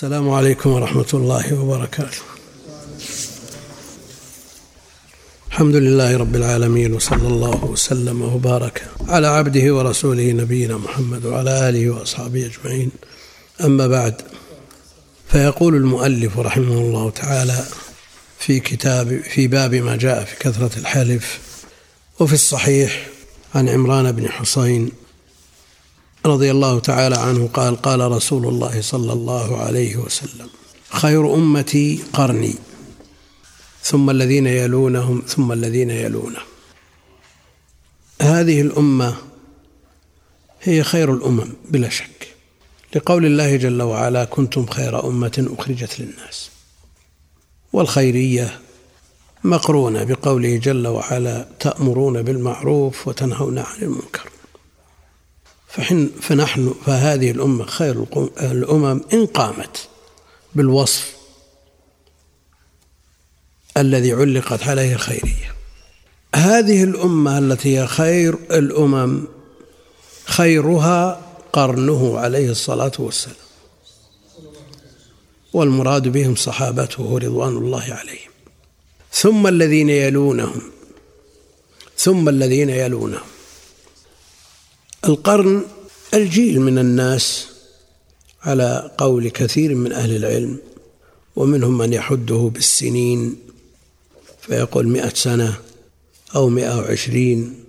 السلام عليكم ورحمة الله وبركاته. الحمد لله رب العالمين وصلى الله وسلم وبارك على عبده ورسوله نبينا محمد وعلى آله وأصحابه أجمعين. أما بعد فيقول المؤلف رحمه الله تعالى في كتاب في باب ما جاء في كثرة الحلف وفي الصحيح عن عمران بن حصين رضي الله تعالى عنه قال قال رسول الله صلى الله عليه وسلم خير أمتي قرني ثم الذين يلونهم ثم الذين يلونهم هذه الأمة هي خير الأمم بلا شك لقول الله جل وعلا كنتم خير أمة أخرجت للناس. والخيرية مقرونة بقوله جل وعلا تأمرون بالمعروف وتنهون عن المنكر. فحن فنحن فهذه الأمة خير الأمم إن قامت بالوصف الذي علقت عليه الخيرية. هذه الأمة التي هي خير الأمم خيرها قرنه عليه الصلاة والسلام. والمراد بهم صحابته رضوان الله عليهم. ثم الذين يلونهم ثم الذين يلونهم. القرن الجيل من الناس على قول كثير من أهل العلم ومنهم من يحده بالسنين فيقول مئة سنة أو مئة وعشرين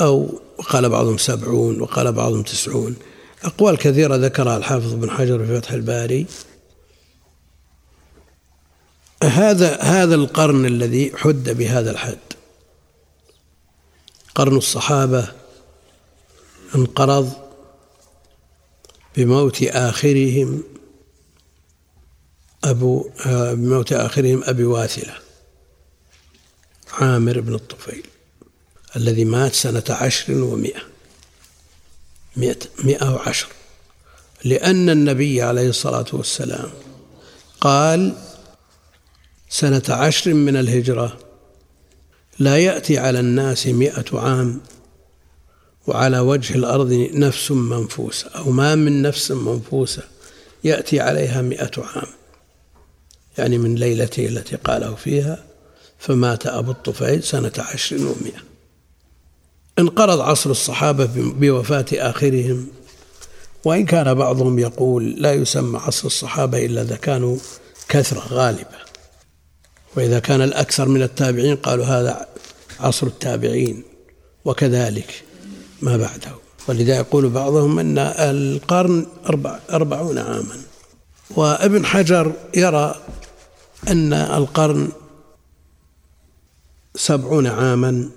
أو قال بعضهم سبعون وقال بعضهم تسعون. أقوال كثيرة ذكرها الحافظ بن حجر في فتح الباري. هذا هذا القرن الذي حد بهذا الحد. قرن الصحابة انقرض بموت آخرهم أبو بموت آخرهم أبي واثلة عامر بن الطفيل الذي مات سنة عشر ومائة مئة وعشر. لأن النبي عليه الصلاة والسلام قال سنة عشر من الهجرة لا يأتي على الناس مئة عام وعلى وجه الأرض نفس منفوسة أو ما من نفس منفوسة يأتي عليها مئة عام. يعني من ليلته التي قاله فيها فمات أبو الطفيل سنة عشر ومئة. انقرض عصر الصحابة بوفاة آخرهم. وإن كان بعضهم يقول لا يسمى عصر الصحابة إلا إذا كانوا كثرة غالبة. وإذا كان الأكثر من التابعين قالوا هذا عصر التابعين وكذلك ما بعده. ولذا يقول بعضهم أن القرن أربع أربعون عاما. وابن حجر يرى أن القرن سبعون عاما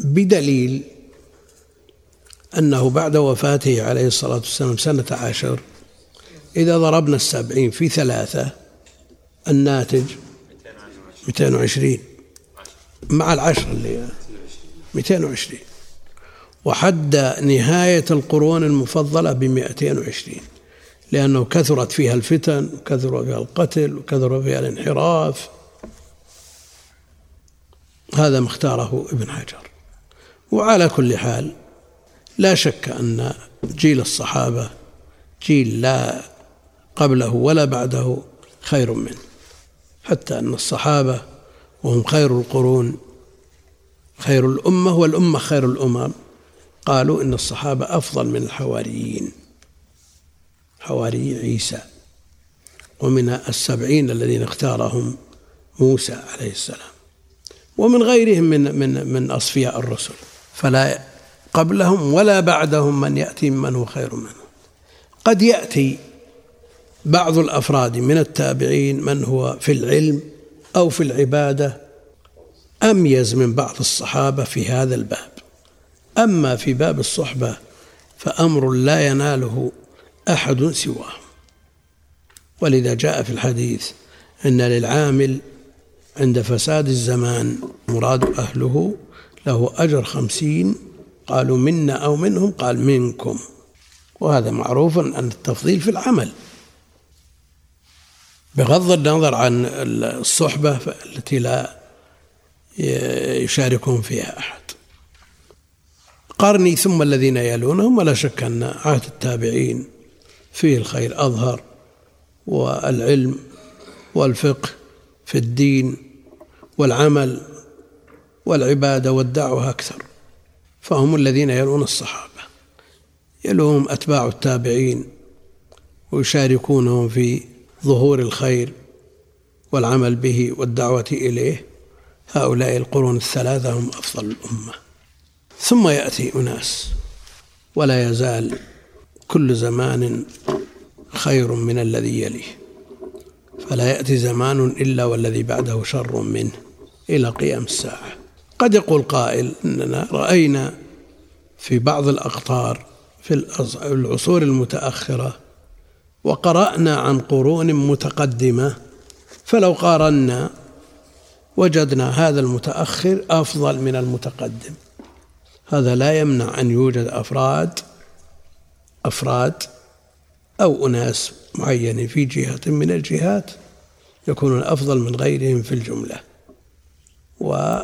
بدليل أنه بعد وفاته عليه الصلاة والسلام سنة عشر إذا ضربنا السبعين في ثلاثة الناتج 220 مع العشر اللي 220 وحد نهاية القرون المفضلة بمئتين وعشرين لأنه كثرت فيها الفتن وكثر فيها القتل وكثر فيها الانحراف. هذا ما اختاره ابن حجر. وعلى كل حال لا شك أن جيل الصحابة جيل لا قبله ولا بعده خير منه حتى أن الصحابة وهم خير القرون خير الأمة والأمة خير الأمم. قالوا إن الصحابة أفضل من الحواريين. حواري عيسى ومن السبعين الذين اختارهم موسى عليه السلام ومن غيرهم من من من أصفياء الرسل. فلا قبلهم ولا بعدهم من يأتي ممن هو خير منهم قد يأتي بعض الأفراد من التابعين من هو في العلم أو في العبادة أميز من بعض الصحابة في هذا الباب. أما في باب الصحبة فأمر لا يناله أحد سواه. ولذا جاء في الحديث أن للعامل عند فساد الزمان مراد أهله له أجر خمسين قالوا منا أو منهم قال منكم. وهذا معروف أن التفضيل في العمل. بغض النظر عن الصحبة التي لا يشاركهم فيها أحد. قرني ثم الذين يلونهم ولا شك أن عهد التابعين فيه الخير أظهر والعلم والفقه في الدين والعمل والعبادة والدعوة أكثر. فهم الذين يلون الصحابة. يلوهم أتباع التابعين ويشاركونهم في ظهور الخير والعمل به والدعوة إليه. هؤلاء القرون الثلاثة هم أفضل الأمة. ثم يأتي أناس. ولا يزال كل زمان خير من الذي يليه. فلا يأتي زمان إلا والذي بعده شر منه إلى قيام الساعة. قد يقول قائل إننا رأينا في بعض الأقطار في العصور المتأخرة وقرأنا عن قرون متقدمة فلو قارنا وجدنا هذا المتأخر أفضل من المتقدم. هذا لا يمنع أن يوجد أفراد أفراد أو أناس معينين في جهة من الجهات يكونون أفضل من غيرهم في الجملة. و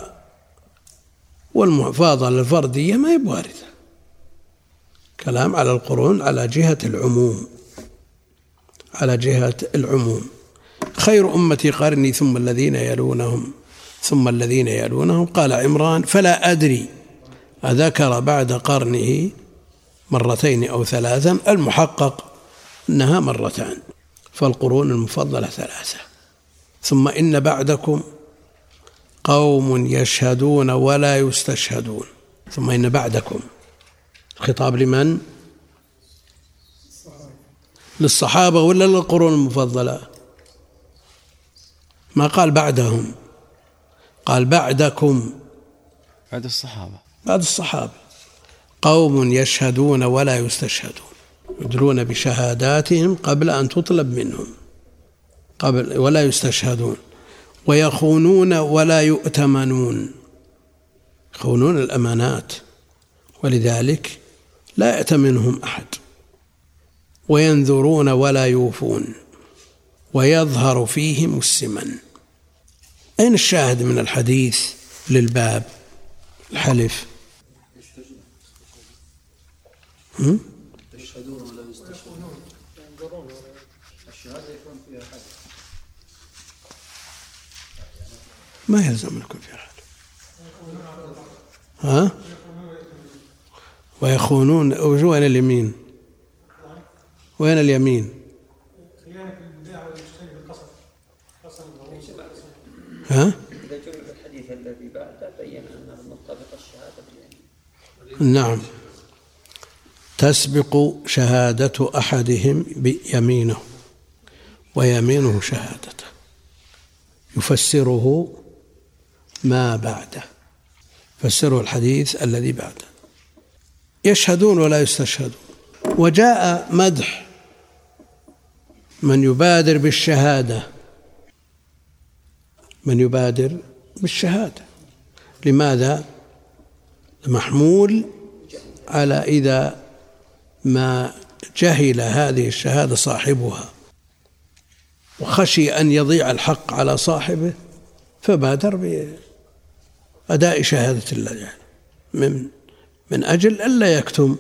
والمفاضلة الفردية ما هي بواردة. كلام على القرون على جهة العموم. على جهة العموم. خير أمتي قرني ثم الذين يلونهم ثم الذين يلونهم. قال عمران فلا أدري أذكر بعد قرنه مرتين أو ثلاثا المحقق أنها مرتان فالقرون المفضلة ثلاثة. ثم إن بعدكم قوم يشهدون ولا يستشهدون. ثم إن بعدكم. خطاب لمن؟ للصحابة ولا للقرون المفضلة؟ ما قال بعدهم قال بعدكم. بعد الصحابة. بعد الصحابة قوم يشهدون ولا يستشهدون يدرون بشهاداتهم قبل أن تطلب منهم قبل ولا يستشهدون ويخونون ولا يؤتمنون. يخونون الأمانات ولذلك لا يأتمنهم أحد. وينذرون ولا يوفون ويظهر فيهم السمن. أين الشاهد من الحديث للباب الحلف؟ يشهدون ولا يستشهدون الشهادة يكون فيها حدث ما يلزم أن يكون فيها حدث ها ويخونون وين اليمين وين اليمين ها؟ إذا جمع الحديث الذي بعده بين الشهادة باليمين. نعم. تسبق شهادة أحدهم بيمينه ويمينه شهادته. يفسره ما بعده فسره الحديث الذي بعده يشهدون ولا يستشهدون. وجاء مدح من يبادر بالشهادة. من يبادر بالشهادة. لماذا؟ محمول على إذا ما جهل هذه الشهادة صاحبها وخشي أن يضيع الحق على صاحبه فبادر بأداء شهادة الله من من أجل الا يكتم.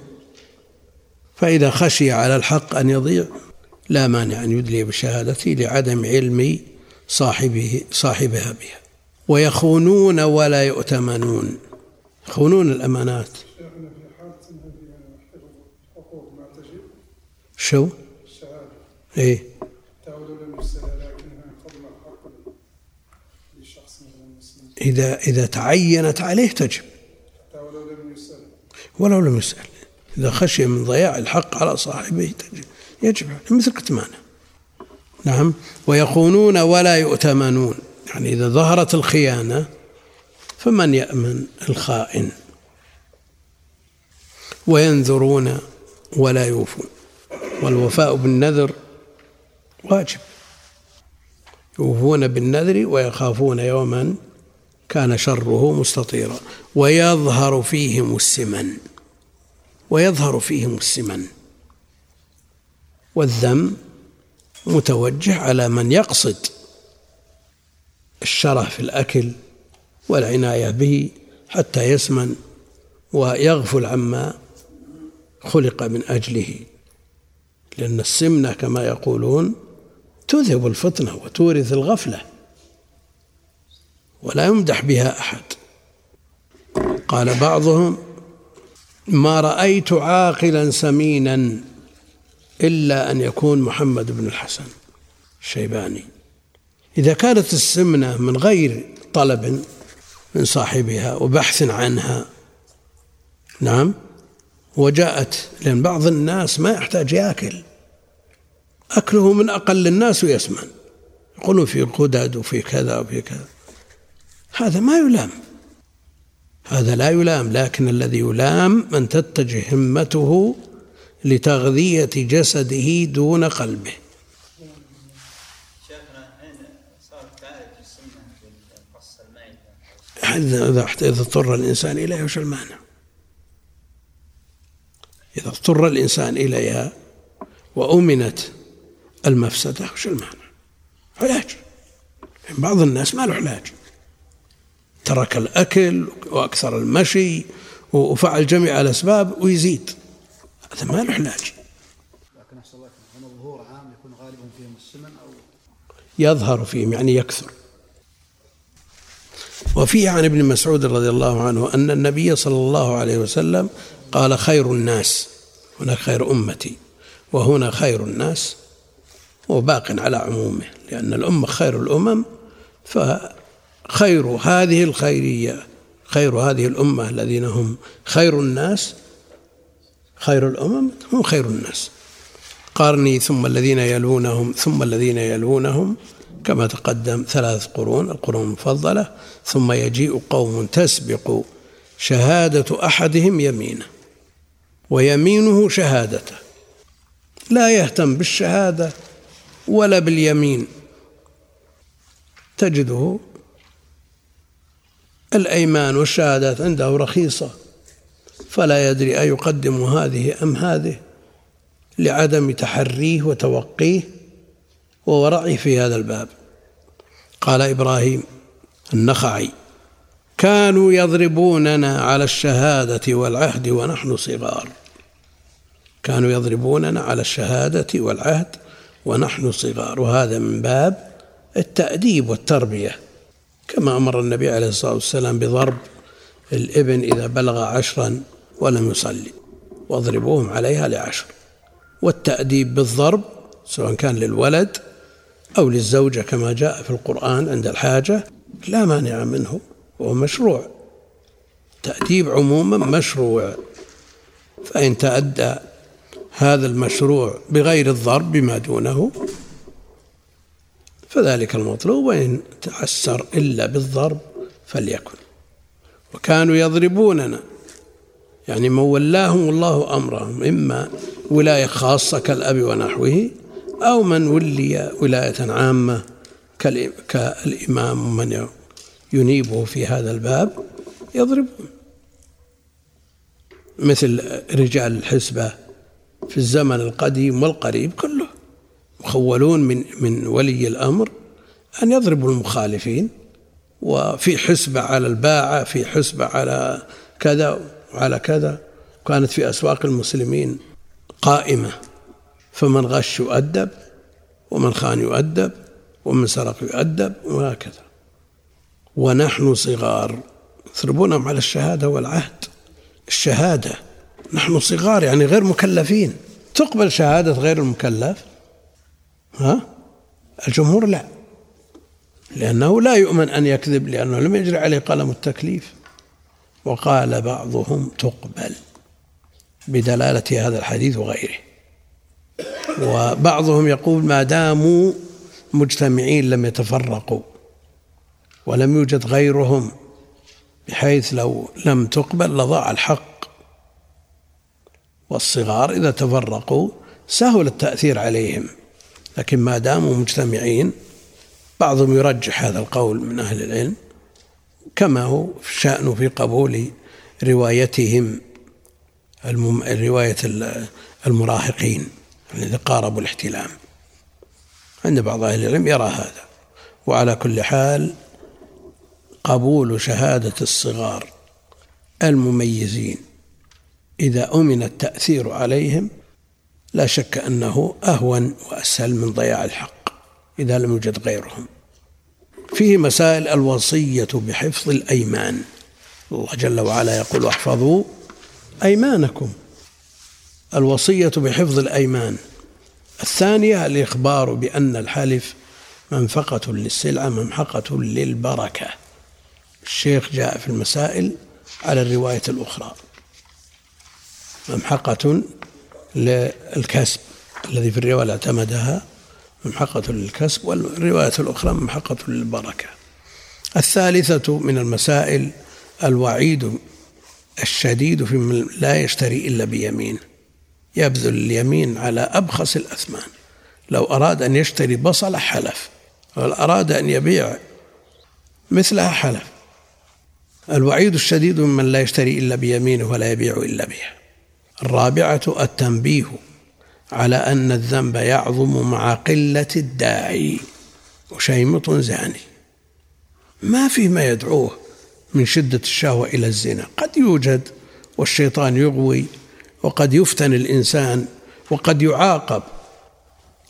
فإذا خشي على الحق أن يضيع لا مانع أن يدلي بشهادته لعدم علم صاحبه صاحبها بها. ويخونون ولا يؤتمنون. يخونون الأمانات. شو؟ الشهادة. إيه. إذا إذا تعينت عليه تجب. ولو لم يسأل. ولو لم يسأل. إذا خشي من ضياع الحق على صاحبه تجب. يجب. مثل كتمانه. نعم. ويخونون ولا يؤتمنون. يعني إذا ظهرت الخيانة فمن يأمن الخائن؟ وينذرون ولا يوفون. والوفاء بالنذر واجب. يوفون بالنذر ويخافون يوما كان شره مستطيرا. ويظهر فيهم السمن. ويظهر فيهم السمن. والذم متوجه على من يقصد الشره في الأكل والعناية به حتى يسمن ويغفل عما خلق من أجله. لأن السمنة كما يقولون تذهب الفطنة وتورث الغفلة ولا يمدح بها أحد. قال بعضهم ما رأيت عاقلا سمينا إلا أن يكون محمد بن الحسن الشيباني. إذا كانت السمنة من غير طلب من صاحبها وبحث عنها نعم وجاءت لأن بعض الناس ما يحتاج ياكل. أكله من أقل الناس ويسمن يقولون في قدد وفي كذا وفي كذا. هذا ما يلام. هذا لا يلام لكن الذي يلام من تتجه همته لتغذية جسده دون قلبه. إذا اضطر الإنسان إليها وش المانع؟ إذا اضطر الإنسان إليها وأمنت المفسدة وش المانع؟ علاج. بعض الناس ما له علاج. ترك الأكل وأكثر المشي وفعل جميع الأسباب ويزيد. هذا ما له علاج. لكن أحسن الله هنا ظهور عام يكون غالبا فيهم السمن أو يظهر فيهم يعني يكثر. وفيه عن ابن مسعود رضي الله عنه أن النبي صلى الله عليه وسلم قال خير الناس هناك خير أمتي وهنا خير الناس وباق على عمومه لأن الأمة خير الأمم فخير هذه الخيرية خير هذه الأمة الذين هم خير الناس خير الأمم هم خير الناس. قارني ثم الذين يلونهم ثم الذين يلونهم كما تقدم ثلاث قرون القرون المفضلة ثم يجيء قوم تسبق شهادة أحدهم يمينه ويمينه شهادته. لا يهتم بالشهادة ولا باليمين. تجده الأيمان والشهادات عنده رخيصة فلا يدري أيقدم هذه أم هذه لعدم تحريه وتوقيه. وورعه في هذا الباب. قال إبراهيم النخعي كانوا يضربوننا على الشهادة والعهد ونحن صغار. كانوا يضربوننا على الشهادة والعهد ونحن صغار. وهذا من باب التأديب والتربية. كما أمر النبي عليه الصلاة والسلام بضرب الإبن إذا بلغ عشرا ولم يصلي واضربوهم عليها لعشر. والتأديب بالضرب سواء كان للولد أو للزوجة كما جاء في القرآن عند الحاجة لا مانع منه وهو مشروع. تأديب عموما مشروع. فإن تأدى هذا المشروع بغير الضرب بما دونه فذلك المطلوب وإن تعسر إلا بالضرب فليكن. وكانوا يضربوننا يعني من ولاهم الله أمرهم إما ولاية خاصة كالأب ونحوه أو من ولي ولاية عامة كالإمام ومن ينيبه في هذا الباب يضربون. مثل رجال الحسبة في الزمن القديم والقريب كله مخولون من من ولي الأمر أن يضربوا المخالفين وفي حسبة على الباعة في حسبة على كذا وعلى كذا. كانت في أسواق المسلمين قائمة. فمن غش يؤدب ومن خان يؤدب ومن سرق يؤدب وهكذا. ونحن صغار. يضربونهم على الشهادة والعهد. الشهادة. نحن صغار يعني غير مكلفين. تقبل شهادة غير المكلف؟ ها؟ الجمهور لا. لأنه لا يؤمن أن يكذب لأنه لم يجري عليه قلم التكليف. وقال بعضهم تقبل. بدلالة هذا الحديث وغيره. وبعضهم يقول ما داموا مجتمعين لم يتفرقوا ولم يوجد غيرهم بحيث لو لم تقبل لضاع الحق. والصغار إذا تفرقوا سهل التأثير عليهم لكن ما داموا مجتمعين بعضهم يرجح هذا القول من أهل العلم كما هو شأنه في قبول روايتهم رواية المراهقين. الذي قاربوا الاحتلام. عند بعض أهل العلم يرى هذا. وعلى كل حال قبول شهادة الصغار المميزين. إذا أمن التأثير عليهم لا شك أنه أهون وأسهل من ضياع الحق إذا لم يوجد غيرهم. فيه مسائل الوصية بحفظ الأيمان. الله جل وعلا يقول احفظوا أيمانكم. الوصية بحفظ الأيمان. الثانية الإخبار بأن الحلف منفقة للسلعة ممحقة للبركة. الشيخ جاء في المسائل على الرواية الأخرى. ممحقة للكسب الذي في الرواية اعتمدها. ممحقة للكسب والرواية الأخرى ممحقة للبركة. الثالثة من المسائل الوعيد الشديد في من لا يشتري إلا بيمين. يبذل اليمين على أبخس الأثمان. لو أراد أن يشتري بصلة حلف ولو أراد أن يبيع مثلها حلف. الوعيد الشديد ممن لا يشتري إلا بيمينه ولا يبيع إلا بها الرابعة التنبيه على أن الذنب يعظم مع قلة الداعي وشيمط زاني. ما في ما يدعوه من شدة الشهوة إلى الزنا. قد يوجد والشيطان يغوي وقد يفتن الإنسان وقد يعاقب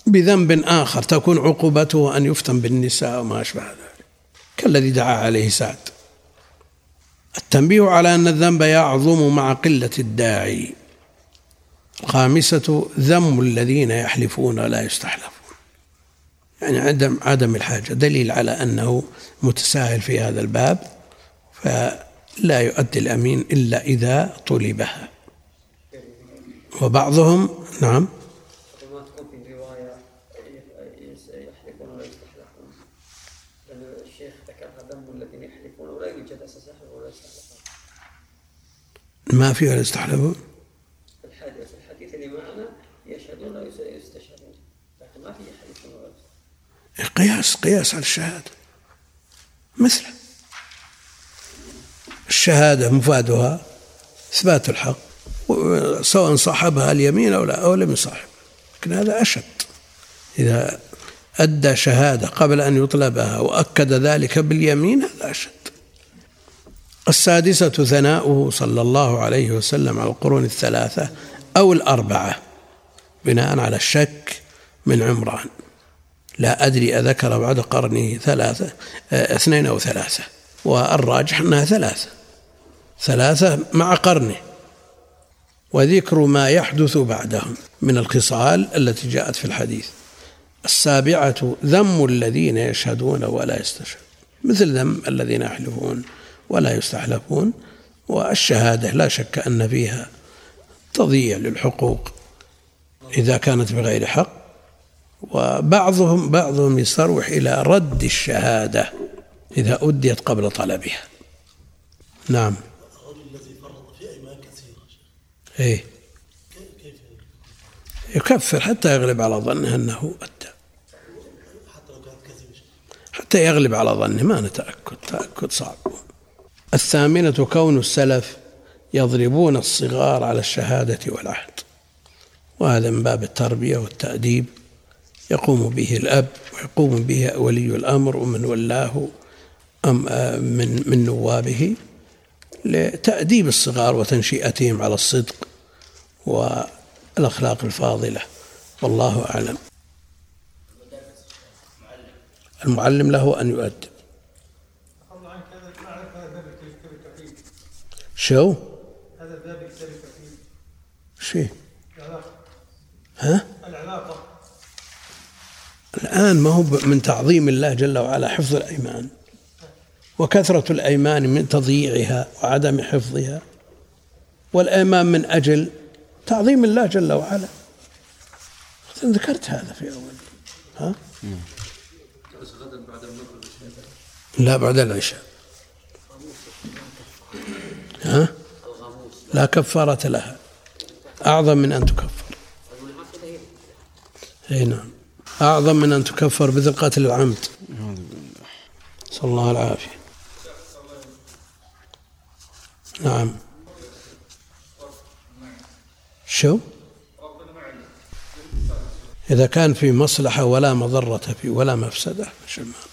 بذنب آخر تكون عقوبته أن يفتن بالنساء وما أشبه ذلك. كالذي دعا عليه سعد. التنبيه على أن الذنب يعظم مع قلة الداعي. الخامسة ذم الذين يحلفون لا يستحلفون. يعني عدم عدم الحاجة. دليل على أنه متساهل في هذا الباب فلا يؤدي الأمين إلا إذا طلبها. وبعضهم نعم. ما في ولا يستحلفون. الحديث الحديث اللي معنا يشهدون ولا يستشهدون لكن ما في يحلفون ولا يستحلفون قياس قياس على الشهادة. مثله. الشهادة مفادها إثبات الحق. سواء صاحبها اليمين أو لا أو لم يصاحب. لكن هذا أشد. إذا أدى شهادة قبل أن يطلبها وأكد ذلك باليمين هذا أشد. السادسة ثناؤه صلى الله عليه وسلم على القرون الثلاثة أو الأربعة بناء على الشك من عمران. لا أدري أذكر بعد قرنه ثلاثة اثنين أو ثلاثة والراجح أنها ثلاثة. ثلاثة مع قرنه. وذكر ما يحدث بعدهم من الخصال التي جاءت في الحديث. السابعة ذم الذين يشهدون ولا يستشهدون. مثل ذم الذين يحلفون ولا يستحلفون والشهادة لا شك أن فيها تضييع للحقوق إذا كانت بغير حق وبعضهم بعضهم يستروح إلى رد الشهادة إذا أديت قبل طلبها. نعم. إيه. يكفر حتى يغلب على ظنه أنه أدى حتى يغلب على ظنه ما نتأكد. تأكد صعب. الثامنة كون السلف يضربون الصغار على الشهادة والعهد. وهذا من باب التربية والتأديب. يقوم به الأب ويقوم به ولي الأمر ومن ولاه أم من من نوابه لتأديب الصغار وتنشئتهم على الصدق. والأخلاق الفاضلة. والله أعلم. المعلم له أن يؤدب. شو؟ هذا شيء ها؟ العلاقة الآن ما هو من تعظيم الله جل وعلا حفظ الأيمان. وكثرة الأيمان من تضييعها وعدم حفظها. والأيمان من أجل تعظيم الله جل وعلا. ذكرت هذا في أول. ها؟ لا بعد العشاء. ها؟ لا كفارة لها. أعظم من أن تكفر. أي نعم. أعظم من أن تكفر مثل قتل العمد. صلى الله العافية نعم شو؟ إذا كان في مصلحة ولا مضرة فيه ولا مفسدة شو ما